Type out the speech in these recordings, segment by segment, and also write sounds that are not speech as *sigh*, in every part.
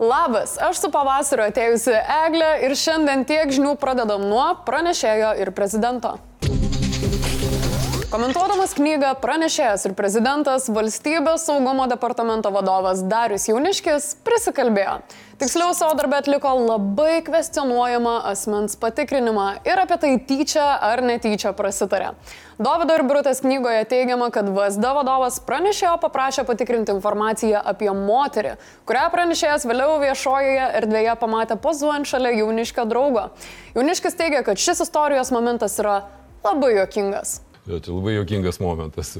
Labas, aš su pavasariu atėjusi Eglė ir šiandien tiek žinių pradedam nuo pranešėjo ir prezidento. Komentuodamas knygą pranešėjas ir prezidentas valstybės saugumo departamento vadovas Darius Jauniškis prisikalbėjo. Tiksliau savo darbę atliko labai kvestionuojamą asmens patikrinimą ir apie tai tyčia ar netyčia prasitarė. Davido ir Brutės knygoje teigiama, kad VSD vadovas pranešėjo paprašė patikrinti informaciją apie moterį, kurią pranešėjas vėliau viešojoje erdvėje pamatė pozuojant šalia jauniškio draugo. Jauniškis teigia, kad šis istorijos momentas yra labai jokingas. Jo, čia labai jokingas momentas.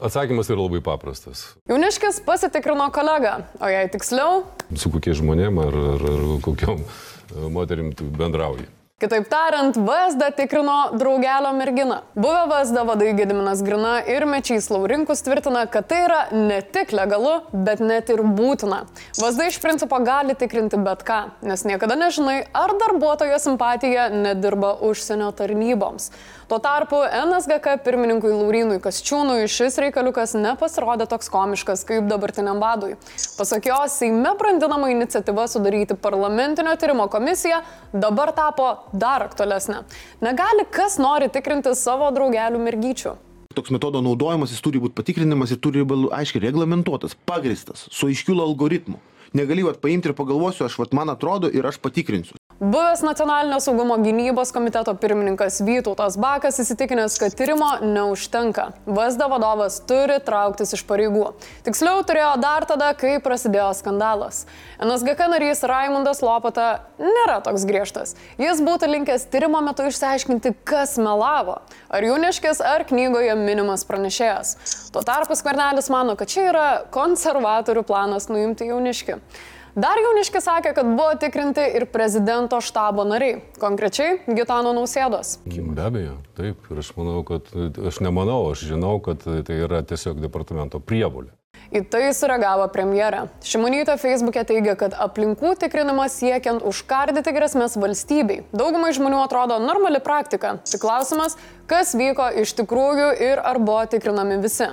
Atsakymas yra labai paprastas. Jauniškis pasitikrino kolegą, o jei tiksliau, Su kokie žmonėm ar, ar, ar kokiom e, moterim bendrauji. Kitaip tariant, VSD tikrino draugelio merginą. Buvę VSD vadai Gediminas Grina ir Mečys Laurinkus tvirtina, kad tai yra ne tik legalu, bet net ir būtina. VSD iš principo gali tikrinti bet ką, nes niekada nežinai, ar darbuotojo simpatija nedirba užsienio tarnyboms. Tuo tarpu NSGK pirmininkui Laurinui Kasčiūnui šis reikaliukas nepasirodė toks komiškas kaip dabartiniam vadui. Pasak jo, Seime brandinama iniciatyva sudaryti parlamentinio tyrimo komisiją dabar tapo dar aktualesnė. Negali kas nori tikrinti savo draugelių mergyčių. Toks metodo naudojimas, jis turi būti patikrinimas ir turi būti aiškiai reglamentuotas, pagristas, su aiškiu algoritmu. Negali vat paimti ir pagalvosiu, aš vat man atrodo ir aš patikrinsiu. Buvęs nacionalinio saugumo gynybos komiteto pirmininkas Vytautas Bakas įsitikinęs, kad tyrimo neužtenka. VSD vadovas turi trauktis iš pareigų. Tiksliau turėjo dar tada, kai prasidėjo skandalas. NSGK narys Raimundas Lopata nėra toks griežtas. Jis būtų linkęs tyrimo metu išsiaiškinti, kas melavo. Ar Juniškis, ar knygoje minimas pranešėjas. Tuo tarpu Skvernelis mano, kad čia yra konservatorių planas nuimti Juniškį. Dar Jauniškis sakė, kad buvo tikrinti ir prezidento štabo nariai, konkrečiai Gitano Nausėdos. Be abejo, taip. Ir aš manau, kad, aš nemanau, aš žinau, kad tai yra tiesiog departamento prievolė. Į tai sureagavo premjerė. Šimonytė Facebook'e teigia, kad aplinkų tikrinimas siekiant užkardyti grėsmės valstybei. Daugumai žmonių atrodo normali praktika. Tik klausimas, kas vyko iš tikrųjų ir ar buvo tikrinami visi.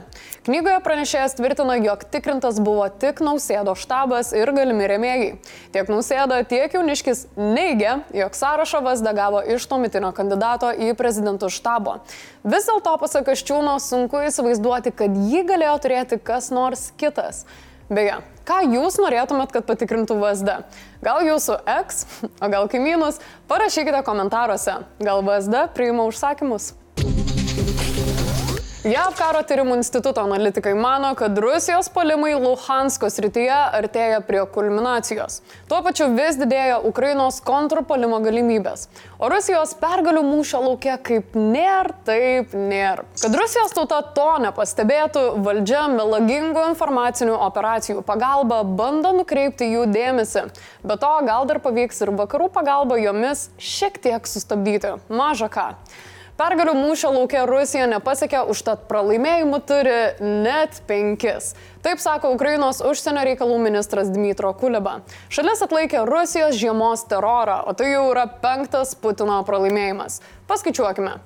Knygoje pranešėjas tvirtina, jog tikrintas buvo tik Nausėdo štabas ir galimi remėjai. Tiek Nausėda, tiek Jauniškis neigia, jog sąrašą VSD gavo iš tuometinio kandidato į prezidentų štabo. Vis dėlto, pasak Aščiūno, sunku įsivaizduoti, kad jį galėjo turėti kas nors kitas. Beje, ką jūs norėtumėt, kad patikrintų VSD? Gal jūsų ex, o gal kaimynus? Parašykite komentaruose. Gal VSD priima užsakymus? JAV karo tyrimų instituto analitikai mano, kad Rusijos polimai Luhansko srityje artėja prie kulminacijos. Tuo pačiu vis didėja Ukrainos kontrpolimo galimybės. O Rusijos pergalių mūšio laukia kaip nėr, taip nėr. Kad Rusijos tauta to nepastebėtų, valdžia melagingų informacinių operacijų pagalba bando nukreipti jų dėmesį. Be to, gal dar pavyks ir vakarų pagalba jomis šiek tiek sustabdyti. Maža ką. Pergalių mūšio laukia Rusija nepasiekė, užtat pralaimėjimų turi net penkis. Taip sako Ukrainos užsienio reikalų ministras Dmitro Kuleba. Šalis atlaikė Rusijos žiemos terorą, o tai jau yra penktas Putino pralaimėjimas. Paskaičiuokime.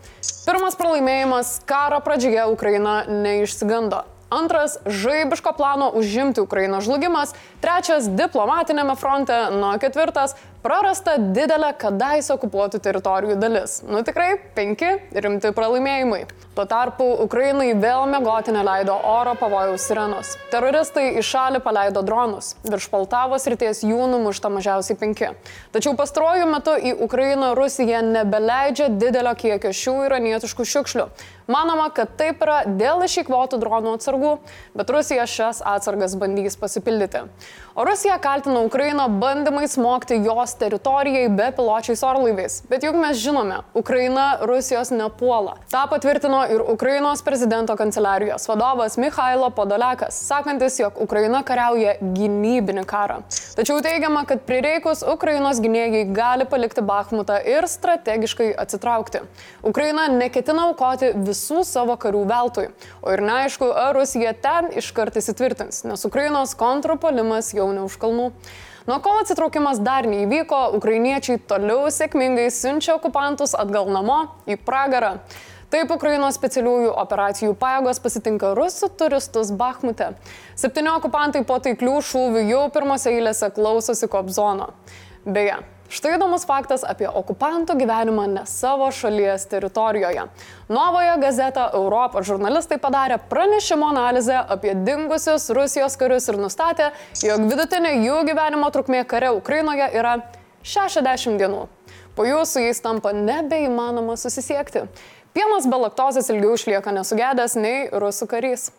Pirmas pralaimėjimas - karo pradžioje Ukraina neišsigando. Antras - žaibiško plano užimti Ukrainos žlugimas. Trečias - diplomatinėme fronte. Nu, ketvirtas - prarasta didelė kadaise okupuotų teritorijų dalis. Nu tikrai penki rimti pralaimėjimai. Tuo tarpu Ukrainai vėl mėgoti neleido oro pavojaus sirenos. Teroristai į šalį paleido dronus. Virš Poltavos ryties jų numušta mažiausiai penki. Tačiau pastaruoju metu į Ukrainą Rusija nebeleidžia didelio kiekio šių iranietiškų šiukšlių. Manoma, kad taip yra dėl išeikvotų dronų atsargų, bet Rusija šias atsargas bandys pasipildyti. O Rusija kaltina Ukrainą bandymais smogti jos teritorijai be piločiais orlaiviais. Bet juk mes žinome, Ukraina Rusijos nepuola. Ta patvirtino ir Ukrainos prezidento kanceliarijos vadovas Mikhailo Podolekas, sakantis, jog Ukraina kariauja gynybinį karą. Tačiau teigiama, kad prireikus Ukrainos gynėjai gali palikti Bakhmutą ir strategiškai atsitraukti. Ukraina neketina aukoti visų savo karių veltui. O ir neaišku, ar Rusija ten iškart įsitvirtins, nes Ukrainos kontrpolimas jau ne už kalnų. Nuo kol atsitraukimas dar neįvyko, ukrainiečiai toliau sėkmingai siunčia okupantus atgal namo į pragarą. Taip Ukrainos specialiųjų operacijų pajėgos pasitinka rusų turistus Bakhmute. Septyni okupantai po taiklių šūvių jau pirmose eilėse klausosi Kobzono. Beje, Štai įdomus faktas apie okupantų gyvenimą ne savo šalies teritorijoje. Novoje gazeta Europos žurnalistai padarė pranešimo analizę apie dingusius Rusijos karius ir nustatė, jog vidutinė jų gyvenimo trukmė kare Ukrainoje yra 60 dienų. Po jų su jais tampa nebeįmanoma susisiekti. Pienas be laktozės ilgiau išlieka nesugedęs nei rusų karys.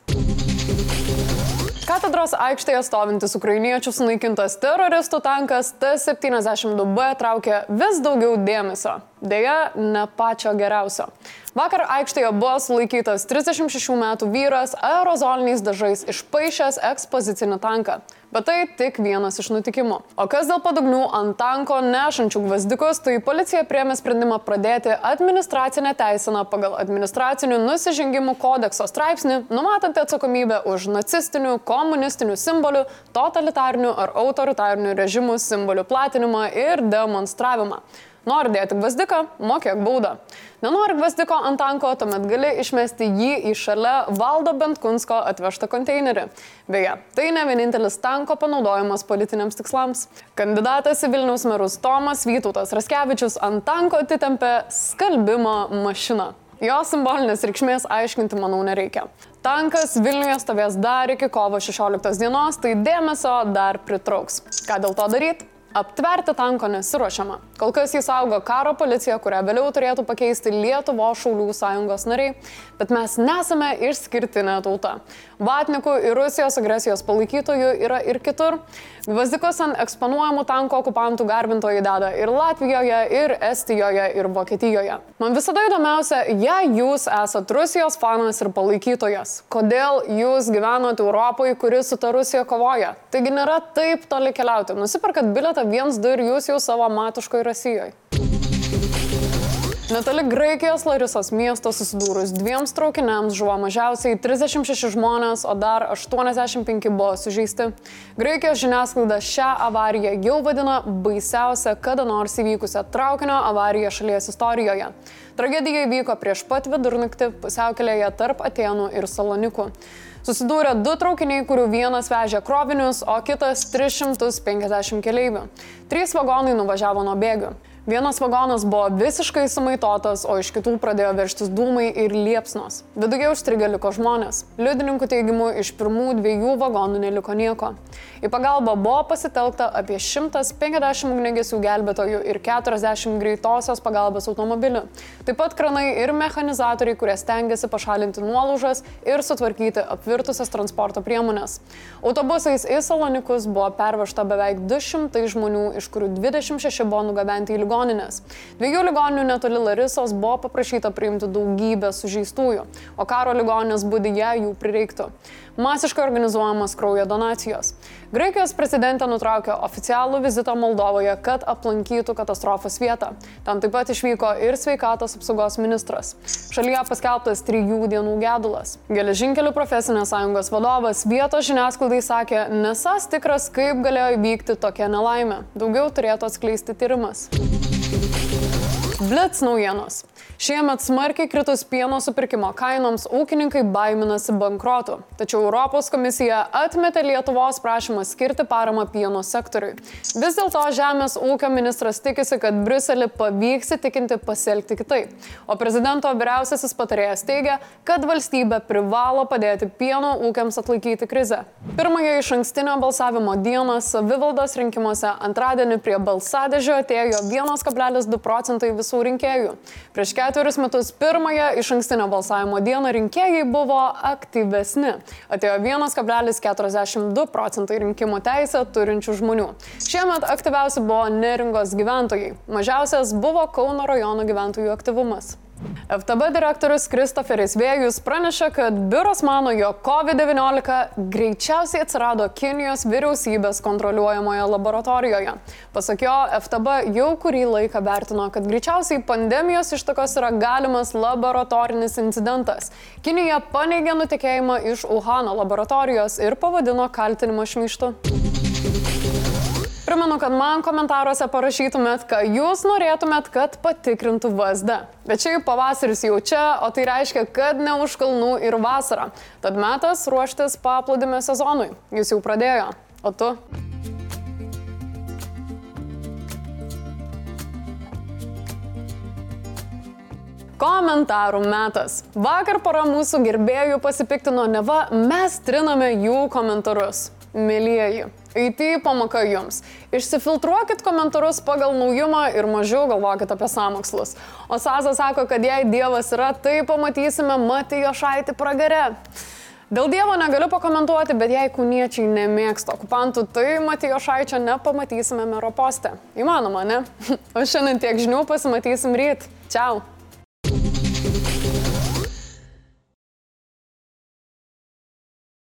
Katedros aikštėje stovintis ukrainiečių sunaikintas teroristų tankas T-72B traukia vis daugiau dėmesio. Deja, ne pačio geriausio. Vakar aikštėje buvo sulaikytas 36 metų vyras aerozoliniais dažais išpaišęs ekspozicinį tanką. Bet tai tik vienas iš nutikimų. O kas dėl padugnių ant tanko nešančių gvazdikus, tai policija priemė sprendimą pradėti administracinę teisiną pagal administracinių nusižengimų kodekso straipsnį, numatantį atsakomybę už nacistinių, komunistinių simbolių, totalitarinių ar autoritarinių režimų simbolių platinimą ir demonstravimą. Nori dėti gvazdiką, mokėk baudą. Nenori gvazdiko ant tanko, tuomet gali išmesti jį į šalia valdo Bentkunsko atvežtą konteinerį. Beje, tai ne vienintelis tanko panaudojimas politiniams tikslams. Kandidatas į Vilniaus merus Tomas Vytautas Raskevičius ant tanko atitempė skalbimo mašiną. Jo simbolinės reikšmės aiškinti, manau, nereikia. Tankas Vilniuje stovės dar iki kovo 16 dienos, tai dėmesio dar pritrauks. Ką dėl to daryti? Aptverti tanko nesiuošiama. Kol kas jis augo karo policija, kurią vėliau turėtų pakeisti Lietuvo Šaulių sąjungos nariai, bet mes nesame išskirtinė tauta. Vatnikų ir Rusijos agresijos palaikytojų yra ir kitur. Gvazdikos ant eksponuojamų tanko okupantų garbintojai deda ir Latvijoje, ir Estijoje, ir Vokietijoje. Man visada įdomiausia, jei jūs esate Rusijos fanas ir palaikytojas, kodėl jūs gyvenate Europoje, kuri su ta Rusija kovoja. Taigi nėra taip toli keliauti. Nusipirkat biletą 1-2 ir jūs jau savo matiškoje Rusijoje. Netoli Graikijos Larisos miesto susidūrus dviems traukiniams žuvo mažiausiai 36 žmonės, o dar 85 buvo sužeisti. Graikijos žiniasklaida šią avariją jau vadina baisiausia kada nors įvykusią traukinio avariją šalies istorijoje. Tragedija įvyko prieš pat vidurnaktį pusiaukelėje tarp Atenų ir Salonikų. Susidūrė du traukiniai, kurių vienas vežė krovinius, o kitas 350 keleivių. Trys vagonai nuvažiavo nuo bėgių. Vienas vagonas buvo visiškai sumaitotas, o iš kitų pradėjo verštis dūmai ir liepsnos. Viduje užstrigę liko žmonės. Liudininkų teigimu, iš pirmų dviejų vagonų neliko nieko. Į pagalbą buvo pasitelkta apie 150 ugnegesių gelbėtojų ir 40 greitosios pagalbos automobilių. Taip pat kranai ir mechanizatoriai, kurie stengiasi pašalinti nuolaužas ir sutvarkyti apvirtusias transporto priemonės. Autobusais į Salonikus buvo pervežta beveik 200 žmonių, iš kurių 26 buvo nugabenti į ligoninę ligoninės. Dviejų ligoninių netoli Larisos buvo paprašyta priimti daugybę sužeistųjų, o karo ligoninės būdyje jų prireiktų. Masiškai organizuojamas kraujo donacijos. Graikijos prezidentė nutraukė oficialų vizitą Moldovoje, kad aplankytų katastrofos vietą. Ten taip pat išvyko ir sveikatos apsaugos ministras. Šalyje paskelbtas trijų dienų gedulas. Geležinkelių profesinės sąjungos vadovas vietos žiniasklaidai sakė, nesas tikras, kaip galėjo įvykti tokia nelaimė. Daugiau turėtų atskleisti tyrimas. Blitz naujienos. Šiemet smarkiai kritus pieno supirkimo kainoms ūkininkai baiminasi bankrotų. Tačiau Europos komisija atmetė Lietuvos prašymą skirti paramą pieno sektoriui. Vis dėlto Žemės ūkio ministras tikisi, kad Briuselį pavyks įtikinti pasielgti kitaip. O prezidento vyriausiasis patarėjas teigia, kad valstybė privalo padėti pieno ūkiams atlaikyti krizę. Pirmąją iš ankstinio balsavimo dieną savivaldos rinkimuose antradienį prie balsadėžio atėjo 1,2 procentai visų rinkėjų. Prieš ketverius metus pirmąją iš ankstinio balsavimo dieną rinkėjai buvo aktyvesni. Atėjo 1,42 procentai rinkimų teisę turinčių žmonių. Šiemet aktyviausi buvo neringos gyventojai. Mažiausias buvo Kauno rajono gyventojų aktyvumas. FTB direktorius Kristoferis Vėjus praneša, kad biuras mano, jog COVID-19 greičiausiai atsirado Kinijos vyriausybės kontroliuojamoje laboratorijoje. Pasak jo, FTB jau kurį laiką vertino, kad greičiausiai pandemijos ištakos yra galimas laboratorinis incidentas. Kinija paneigė nutekėjimą iš Uhano laboratorijos ir pavadino kaltinimą šmeištu. Primenu, kad man komentaruose parašytumėt, ką jūs norėtumėt, kad patikrintų VSD. Bet šiaip pavasaris jau čia, o tai reiškia, kad ne už kalnų ir vasara. Tad metas ruoštis paplūdimio sezonui. Jis jau pradėjo. O tu? Komentarų metas. Vakar para mūsų gerbėjų pasipiktino, neva mes triname jų komentarus. Mėlyjeji, IT pamoka jums. Išsifiltruokit komentarus pagal naujumą ir mažiau galvokit apie samokslus. O Saza sako, kad jei Dievas yra, tai pamatysime Matijo šaitį pragare. Dėl Dievo negaliu pakomentuoti, bet jei kūniečiai nemėgsta okupantų, tai Matijo Šaičio nepamatysime mero poste. Įmanoma, ne? *laughs* O šiandien tiek žinių pasimatysim ryt. Čiau.